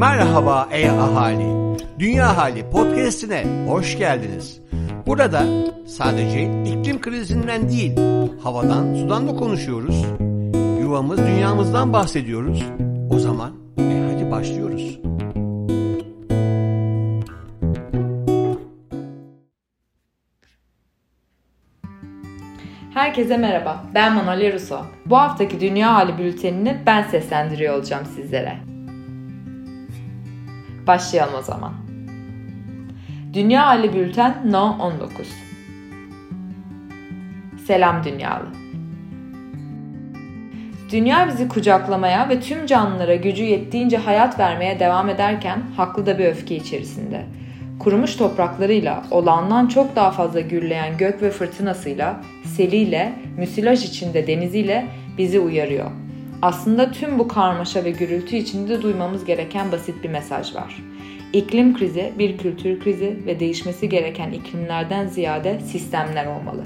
Merhaba ey ahali. Dünya Hali podcast'ine hoş geldiniz. Burada sadece iklim krizinden değil, havadan, sudan da konuşuyoruz. Yuvamız, dünyamızdan bahsediyoruz. O zaman e hadi başlıyoruz. Herkese merhaba, ben Manolya Russo. Bu haftaki Dünya Hali Bülteni'ni ben seslendiriyor olacağım sizlere. Başlayalım o zaman. Dünya Hali Bülten No 19 Selam Dünyalı Dünya bizi kucaklamaya ve tüm canlılara gücü yettiğince hayat vermeye devam ederken haklı da bir öfke içerisinde. Kurumuş topraklarıyla, olağandan çok daha fazla gürleyen gök ve fırtınasıyla, seliyle, müsilaj içinde deniziyle bizi uyarıyor. Aslında tüm bu karmaşa ve gürültü içinde duymamız gereken basit bir mesaj var. İklim krizi bir kültür krizi ve değişmesi gereken iklimlerden ziyade sistemler olmalı.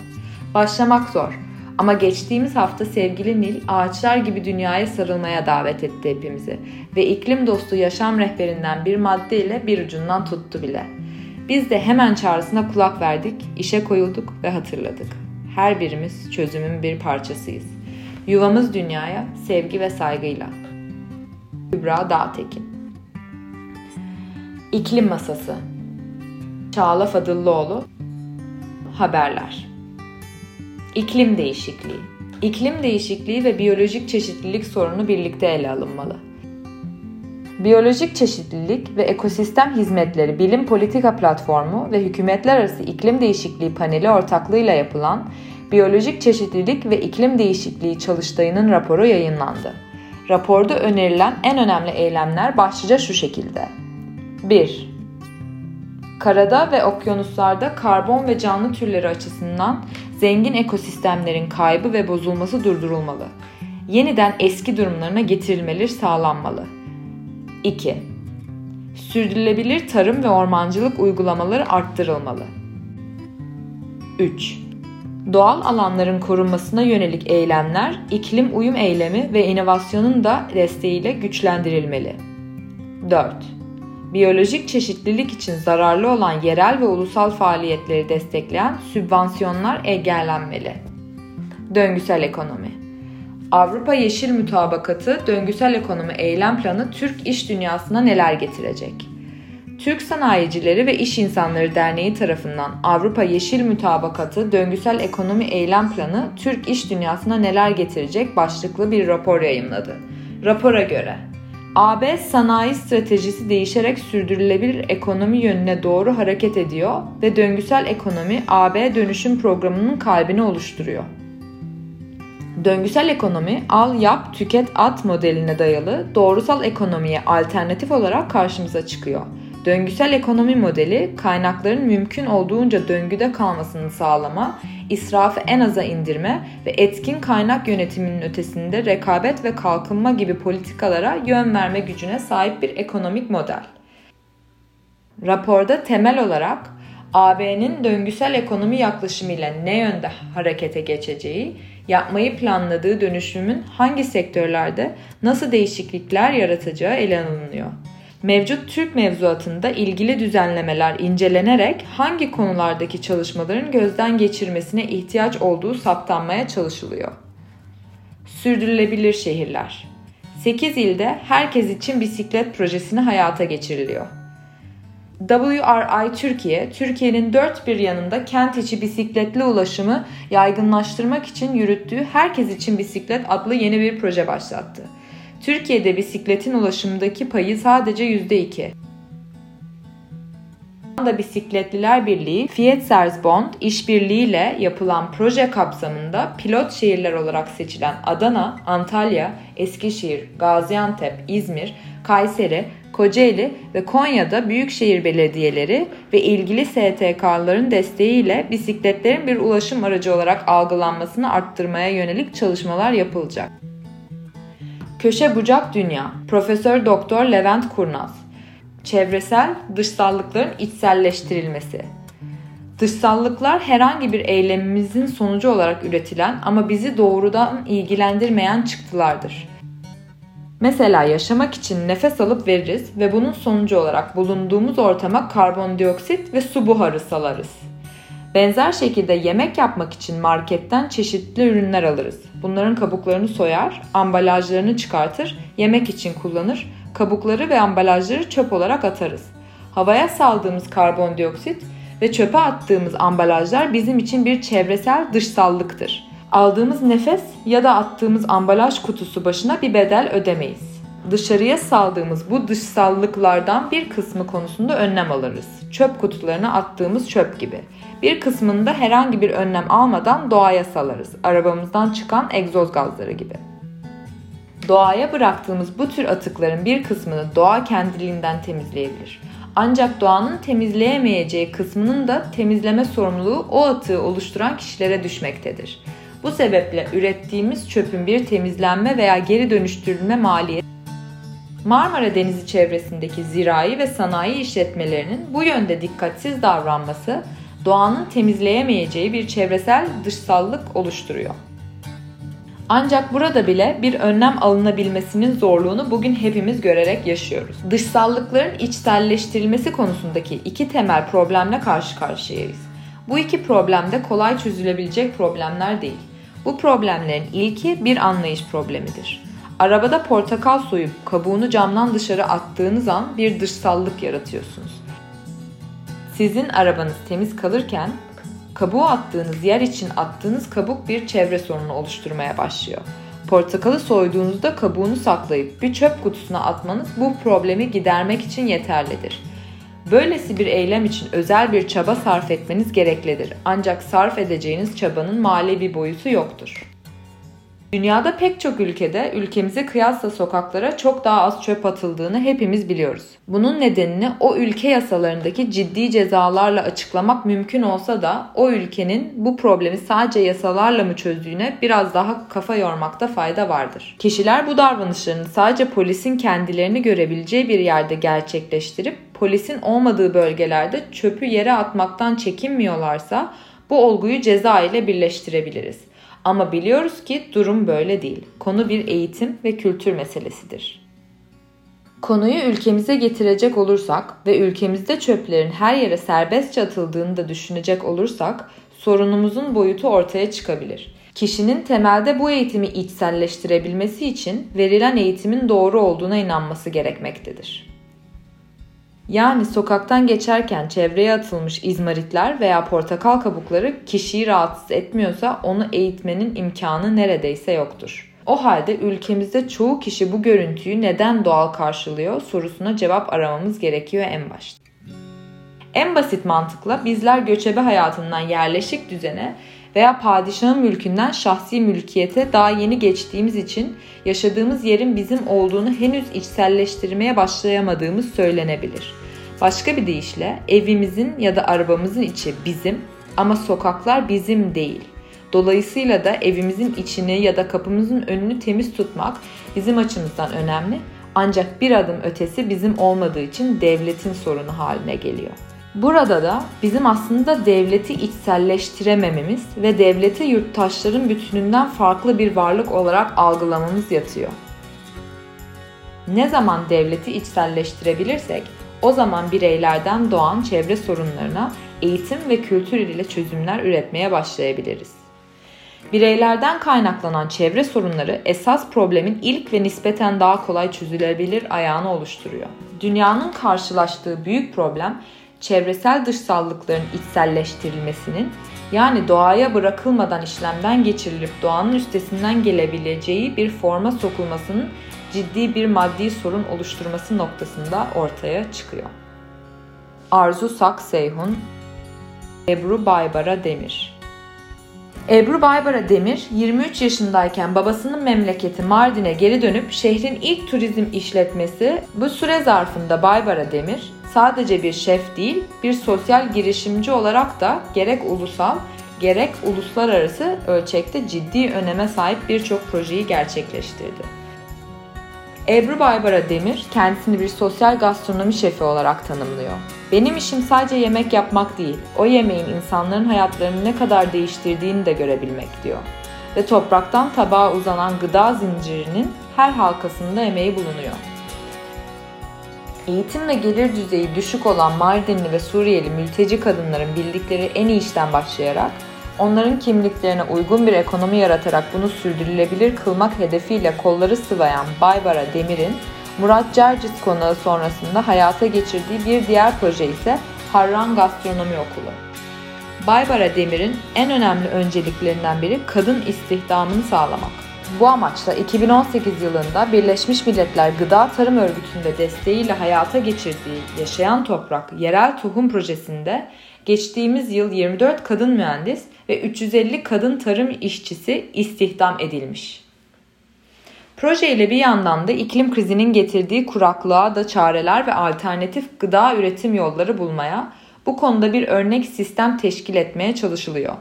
Başlamak zor ama geçtiğimiz hafta sevgili Nil ağaçlar gibi dünyaya sarılmaya davet etti hepimizi ve iklim dostu yaşam rehberinden bir maddeyle bir ucundan tuttu bile. Biz de hemen çağrısına kulak verdik, işe koyulduk ve hatırladık. Her birimiz çözümün bir parçasıyız. Yuvamız dünyaya sevgi ve saygıyla. Kübra Dağtekin. İklim Masası. Çağla Fadıllıoğlu. Haberler. İklim değişikliği. İklim değişikliği ve biyolojik çeşitlilik sorunu birlikte ele alınmalı. Biyolojik Çeşitlilik ve Ekosistem Hizmetleri Bilim Politika Platformu ve Hükümetler Arası İklim Değişikliği Paneli ortaklığıyla yapılan Biyolojik Çeşitlilik ve İklim Değişikliği Çalıştayı'nın raporu yayınlandı. Raporda önerilen en önemli eylemler başlıca şu şekilde. 1. Karada ve okyanuslarda karbon ve canlı türleri açısından zengin ekosistemlerin kaybı ve bozulması durdurulmalı. Yeniden eski durumlarına getirilmeleri sağlanmalı. 2. Sürdürülebilir tarım ve ormancılık uygulamaları arttırılmalı. 3. Doğal alanların korunmasına yönelik eylemler, iklim uyum eylemi ve inovasyonun da desteğiyle güçlendirilmeli. 4. Biyolojik çeşitlilik için zararlı olan yerel ve ulusal faaliyetleri destekleyen sübvansiyonlar engellenmeli. Döngüsel ekonomi Avrupa Yeşil Mutabakatı Döngüsel Ekonomi Eylem Planı Türk iş dünyasına neler getirecek? Türk Sanayicileri ve İş İnsanları Derneği tarafından Avrupa Yeşil Mutabakatı Döngüsel Ekonomi Eylem Planı Türk iş dünyasına neler getirecek başlıklı bir rapor yayınladı. Rapora göre AB sanayi stratejisi değişerek sürdürülebilir ekonomi yönüne doğru hareket ediyor ve döngüsel ekonomi AB dönüşüm programının kalbini oluşturuyor. Döngüsel ekonomi al yap tüket at modeline dayalı doğrusal ekonomiye alternatif olarak karşımıza çıkıyor. Döngüsel ekonomi modeli kaynakların mümkün olduğunca döngüde kalmasını sağlama, israfı en aza indirme ve etkin kaynak yönetiminin ötesinde rekabet ve kalkınma gibi politikalara yön verme gücüne sahip bir ekonomik model. Raporda temel olarak AB'nin döngüsel ekonomi yaklaşımıyla ne yönde harekete geçeceği, yapmayı planladığı dönüşümün hangi sektörlerde nasıl değişiklikler yaratacağı ele alınıyor. Mevcut Türk mevzuatında ilgili düzenlemeler incelenerek hangi konulardaki çalışmaların gözden geçirmesine ihtiyaç olduğu saptanmaya çalışılıyor. Sürdürülebilir şehirler 8 ilde herkes için bisiklet projesini hayata geçiriliyor. WRI Türkiye, Türkiye'nin dört bir yanında kent içi bisikletli ulaşımı yaygınlaştırmak için yürüttüğü Herkes için Bisiklet adlı yeni bir proje başlattı. Türkiye'de bisikletin ulaşımdaki payı sadece %2. da Bisikletliler Birliği, Fiat Sersbond işbirliğiyle yapılan proje kapsamında pilot şehirler olarak seçilen Adana, Antalya, Eskişehir, Gaziantep, İzmir, Kayseri, Kocaeli ve Konya'da büyükşehir belediyeleri ve ilgili STK'ların desteğiyle bisikletlerin bir ulaşım aracı olarak algılanmasını arttırmaya yönelik çalışmalar yapılacak. Köşe Bucak Dünya Profesör Doktor Levent Kurnaz Çevresel dışsallıkların içselleştirilmesi Dışsallıklar herhangi bir eylemimizin sonucu olarak üretilen ama bizi doğrudan ilgilendirmeyen çıktılardır. Mesela yaşamak için nefes alıp veririz ve bunun sonucu olarak bulunduğumuz ortama karbondioksit ve su buharı salarız. Benzer şekilde yemek yapmak için marketten çeşitli ürünler alırız. Bunların kabuklarını soyar, ambalajlarını çıkartır, yemek için kullanır, kabukları ve ambalajları çöp olarak atarız. Havaya saldığımız karbondioksit ve çöpe attığımız ambalajlar bizim için bir çevresel dışsallıktır. Aldığımız nefes ya da attığımız ambalaj kutusu başına bir bedel ödemeyiz. Dışarıya saldığımız bu dışsallıklardan bir kısmı konusunda önlem alırız. Çöp kutularına attığımız çöp gibi. Bir kısmında herhangi bir önlem almadan doğaya salarız. Arabamızdan çıkan egzoz gazları gibi. Doğaya bıraktığımız bu tür atıkların bir kısmını doğa kendiliğinden temizleyebilir. Ancak doğanın temizleyemeyeceği kısmının da temizleme sorumluluğu o atığı oluşturan kişilere düşmektedir. Bu sebeple ürettiğimiz çöpün bir temizlenme veya geri dönüştürülme maliyeti Marmara Denizi çevresindeki zirai ve sanayi işletmelerinin bu yönde dikkatsiz davranması doğanın temizleyemeyeceği bir çevresel dışsallık oluşturuyor. Ancak burada bile bir önlem alınabilmesinin zorluğunu bugün hepimiz görerek yaşıyoruz. Dışsallıkların içselleştirilmesi konusundaki iki temel problemle karşı karşıyayız. Bu iki problem de kolay çözülebilecek problemler değil. Bu problemlerin ilki bir anlayış problemidir. Arabada portakal soyup kabuğunu camdan dışarı attığınız an bir dışsallık yaratıyorsunuz. Sizin arabanız temiz kalırken kabuğu attığınız yer için attığınız kabuk bir çevre sorunu oluşturmaya başlıyor. Portakalı soyduğunuzda kabuğunu saklayıp bir çöp kutusuna atmanız bu problemi gidermek için yeterlidir. Böylesi bir eylem için özel bir çaba sarf etmeniz gereklidir. Ancak sarf edeceğiniz çabanın mali bir boyutu yoktur. Dünyada pek çok ülkede ülkemize kıyasla sokaklara çok daha az çöp atıldığını hepimiz biliyoruz. Bunun nedenini o ülke yasalarındaki ciddi cezalarla açıklamak mümkün olsa da o ülkenin bu problemi sadece yasalarla mı çözdüğüne biraz daha kafa yormakta fayda vardır. Kişiler bu davranışlarını sadece polisin kendilerini görebileceği bir yerde gerçekleştirip polisin olmadığı bölgelerde çöpü yere atmaktan çekinmiyorlarsa bu olguyu ceza ile birleştirebiliriz. Ama biliyoruz ki durum böyle değil. Konu bir eğitim ve kültür meselesidir. Konuyu ülkemize getirecek olursak ve ülkemizde çöplerin her yere serbestçe atıldığını da düşünecek olursak sorunumuzun boyutu ortaya çıkabilir. Kişinin temelde bu eğitimi içselleştirebilmesi için verilen eğitimin doğru olduğuna inanması gerekmektedir. Yani sokaktan geçerken çevreye atılmış izmaritler veya portakal kabukları kişiyi rahatsız etmiyorsa onu eğitmenin imkanı neredeyse yoktur. O halde ülkemizde çoğu kişi bu görüntüyü neden doğal karşılıyor sorusuna cevap aramamız gerekiyor en başta. En basit mantıkla bizler göçebe hayatından yerleşik düzene veya padişahın mülkünden şahsi mülkiyete daha yeni geçtiğimiz için yaşadığımız yerin bizim olduğunu henüz içselleştirmeye başlayamadığımız söylenebilir. Başka bir deyişle evimizin ya da arabamızın içi bizim ama sokaklar bizim değil. Dolayısıyla da evimizin içini ya da kapımızın önünü temiz tutmak bizim açımızdan önemli ancak bir adım ötesi bizim olmadığı için devletin sorunu haline geliyor. Burada da bizim aslında devleti içselleştiremememiz ve devleti yurttaşların bütününden farklı bir varlık olarak algılamamız yatıyor. Ne zaman devleti içselleştirebilirsek o zaman bireylerden doğan çevre sorunlarına eğitim ve kültür ile çözümler üretmeye başlayabiliriz. Bireylerden kaynaklanan çevre sorunları esas problemin ilk ve nispeten daha kolay çözülebilir ayağını oluşturuyor. Dünyanın karşılaştığı büyük problem çevresel dışsallıkların içselleştirilmesinin yani doğaya bırakılmadan işlemden geçirilip doğanın üstesinden gelebileceği bir forma sokulmasının ciddi bir maddi sorun oluşturması noktasında ortaya çıkıyor. Arzu Sak Seyhun, Ebru Baybara Demir Ebru Baybara Demir 23 yaşındayken babasının memleketi Mardin'e geri dönüp şehrin ilk turizm işletmesi bu süre zarfında Baybara Demir sadece bir şef değil bir sosyal girişimci olarak da gerek ulusal gerek uluslararası ölçekte ciddi öneme sahip birçok projeyi gerçekleştirdi. Ebru Baybara Demir kendisini bir sosyal gastronomi şefi olarak tanımlıyor. Benim işim sadece yemek yapmak değil, o yemeğin insanların hayatlarını ne kadar değiştirdiğini de görebilmek diyor. Ve topraktan tabağa uzanan gıda zincirinin her halkasında emeği bulunuyor. Eğitim ve gelir düzeyi düşük olan Mardinli ve Suriyeli mülteci kadınların bildikleri en iyi işten başlayarak onların kimliklerine uygun bir ekonomi yaratarak bunu sürdürülebilir kılmak hedefiyle kolları sıvayan Baybara Demir'in Murat Cercis konağı sonrasında hayata geçirdiği bir diğer proje ise Harran Gastronomi Okulu. Baybara Demir'in en önemli önceliklerinden biri kadın istihdamını sağlamak. Bu amaçla 2018 yılında Birleşmiş Milletler Gıda Tarım Örgütü'nde desteğiyle hayata geçirdiği Yaşayan Toprak Yerel Tohum Projesi'nde geçtiğimiz yıl 24 kadın mühendis ve 350 kadın tarım işçisi istihdam edilmiş. Proje ile bir yandan da iklim krizinin getirdiği kuraklığa da çareler ve alternatif gıda üretim yolları bulmaya, bu konuda bir örnek sistem teşkil etmeye çalışılıyor.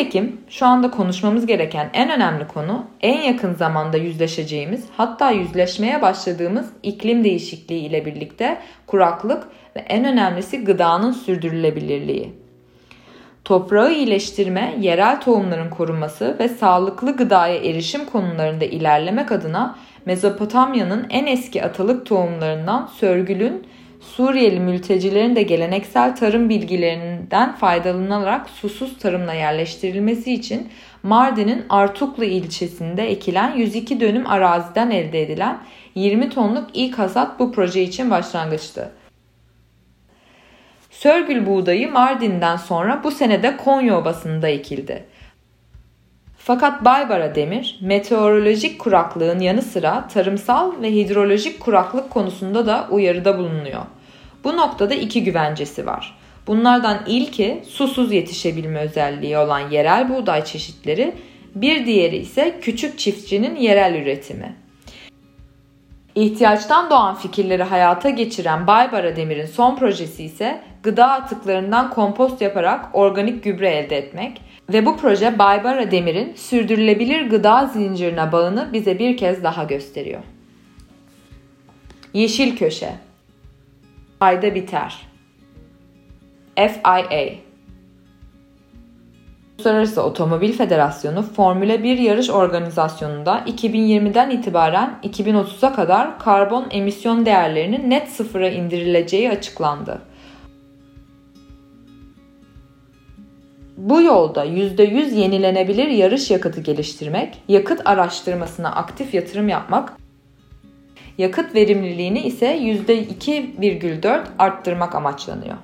Nitekim şu anda konuşmamız gereken en önemli konu en yakın zamanda yüzleşeceğimiz hatta yüzleşmeye başladığımız iklim değişikliği ile birlikte kuraklık ve en önemlisi gıdanın sürdürülebilirliği. Toprağı iyileştirme, yerel tohumların korunması ve sağlıklı gıdaya erişim konularında ilerlemek adına Mezopotamya'nın en eski atalık tohumlarından sörgülün Suriyeli mültecilerin de geleneksel tarım bilgilerinden faydalanarak susuz tarımla yerleştirilmesi için Mardin'in Artuklu ilçesinde ekilen 102 dönüm araziden elde edilen 20 tonluk ilk hasat bu proje için başlangıçtı. Sörgül buğdayı Mardin'den sonra bu senede Konya Obası'nda ekildi. Fakat Baybara Demir, meteorolojik kuraklığın yanı sıra tarımsal ve hidrolojik kuraklık konusunda da uyarıda bulunuyor. Bu noktada iki güvencesi var. Bunlardan ilki susuz yetişebilme özelliği olan yerel buğday çeşitleri, bir diğeri ise küçük çiftçinin yerel üretimi. İhtiyaçtan doğan fikirleri hayata geçiren Baybara Demir'in son projesi ise gıda atıklarından kompost yaparak organik gübre elde etmek ve bu proje Baybara Demir'in sürdürülebilir gıda zincirine bağını bize bir kez daha gösteriyor. Yeşil Köşe Ayda biter. FIA Uluslararası Otomobil Federasyonu Formula 1 yarış organizasyonunda 2020'den itibaren 2030'a kadar karbon emisyon değerlerinin net sıfıra indirileceği açıklandı. Bu yolda %100 yenilenebilir yarış yakıtı geliştirmek, yakıt araştırmasına aktif yatırım yapmak, yakıt verimliliğini ise %2,4 arttırmak amaçlanıyor.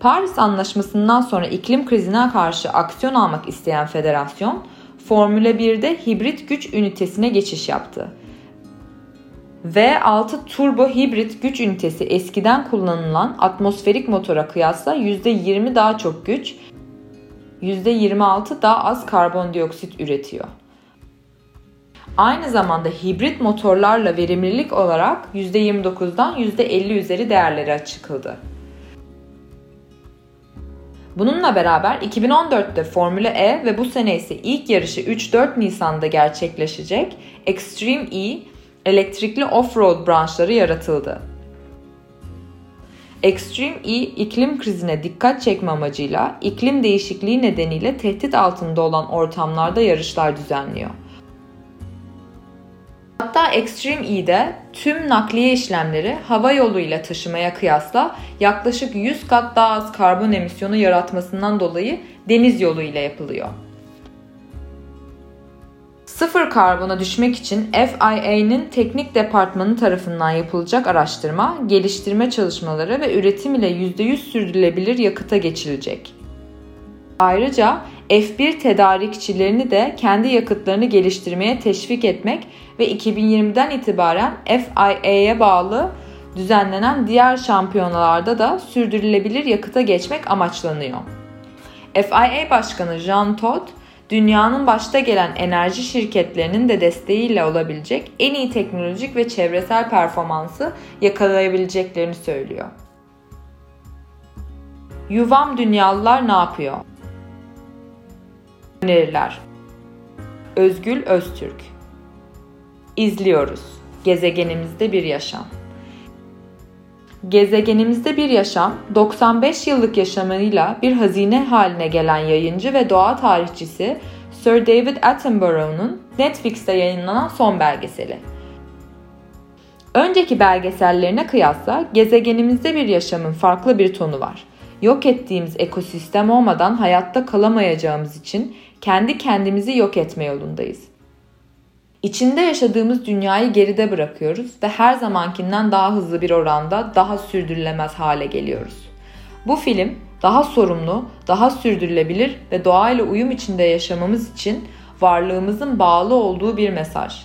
Paris Anlaşması'ndan sonra iklim krizine karşı aksiyon almak isteyen federasyon, Formula 1'de hibrit güç ünitesine geçiş yaptı. V6 turbo hibrit güç ünitesi eskiden kullanılan atmosferik motora kıyasla %20 daha çok güç, %26 daha az karbondioksit üretiyor. Aynı zamanda hibrit motorlarla verimlilik olarak %29'dan %50 üzeri değerleri açıkıldı. Bununla beraber 2014'te Formula E ve bu sene ise ilk yarışı 3-4 Nisan'da gerçekleşecek Extreme E elektrikli off-road branşları yaratıldı. Extreme E iklim krizine dikkat çekme amacıyla iklim değişikliği nedeniyle tehdit altında olan ortamlarda yarışlar düzenliyor. Hatta Extreme E'de tüm nakliye işlemleri hava yoluyla taşımaya kıyasla yaklaşık 100 kat daha az karbon emisyonu yaratmasından dolayı deniz yoluyla yapılıyor. Sıfır karbona düşmek için FIA'nın teknik departmanı tarafından yapılacak araştırma, geliştirme çalışmaları ve üretim ile %100 sürdürülebilir yakıta geçilecek. Ayrıca F1 tedarikçilerini de kendi yakıtlarını geliştirmeye teşvik etmek ve 2020'den itibaren FIA'ya bağlı düzenlenen diğer şampiyonalarda da sürdürülebilir yakıta geçmek amaçlanıyor. FIA Başkanı Jean Todt, dünyanın başta gelen enerji şirketlerinin de desteğiyle olabilecek en iyi teknolojik ve çevresel performansı yakalayabileceklerini söylüyor. Yuvam Dünyalılar ne yapıyor? Öneriler Özgül Öztürk İzliyoruz. Gezegenimizde bir yaşam. Gezegenimizde bir yaşam 95 yıllık yaşamıyla bir hazine haline gelen yayıncı ve doğa tarihçisi Sir David Attenborough'un Netflix'te yayınlanan son belgeseli. Önceki belgesellerine kıyasla gezegenimizde bir yaşamın farklı bir tonu var. Yok ettiğimiz ekosistem olmadan hayatta kalamayacağımız için kendi kendimizi yok etme yolundayız. İçinde yaşadığımız dünyayı geride bırakıyoruz ve her zamankinden daha hızlı bir oranda daha sürdürülemez hale geliyoruz. Bu film daha sorumlu, daha sürdürülebilir ve doğayla uyum içinde yaşamamız için varlığımızın bağlı olduğu bir mesaj.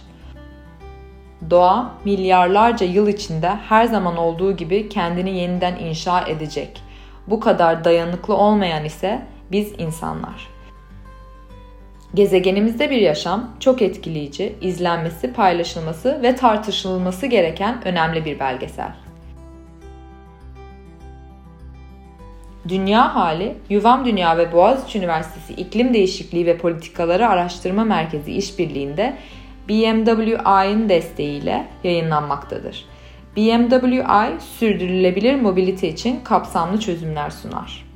Doğa milyarlarca yıl içinde her zaman olduğu gibi kendini yeniden inşa edecek. Bu kadar dayanıklı olmayan ise biz insanlar. Gezegenimizde bir yaşam çok etkileyici, izlenmesi, paylaşılması ve tartışılması gereken önemli bir belgesel. Dünya Hali, Yuvam Dünya ve Boğaziçi Üniversitesi İklim Değişikliği ve Politikaları Araştırma Merkezi işbirliğinde BMWI'nin desteğiyle yayınlanmaktadır. BMWI sürdürülebilir mobilite için kapsamlı çözümler sunar.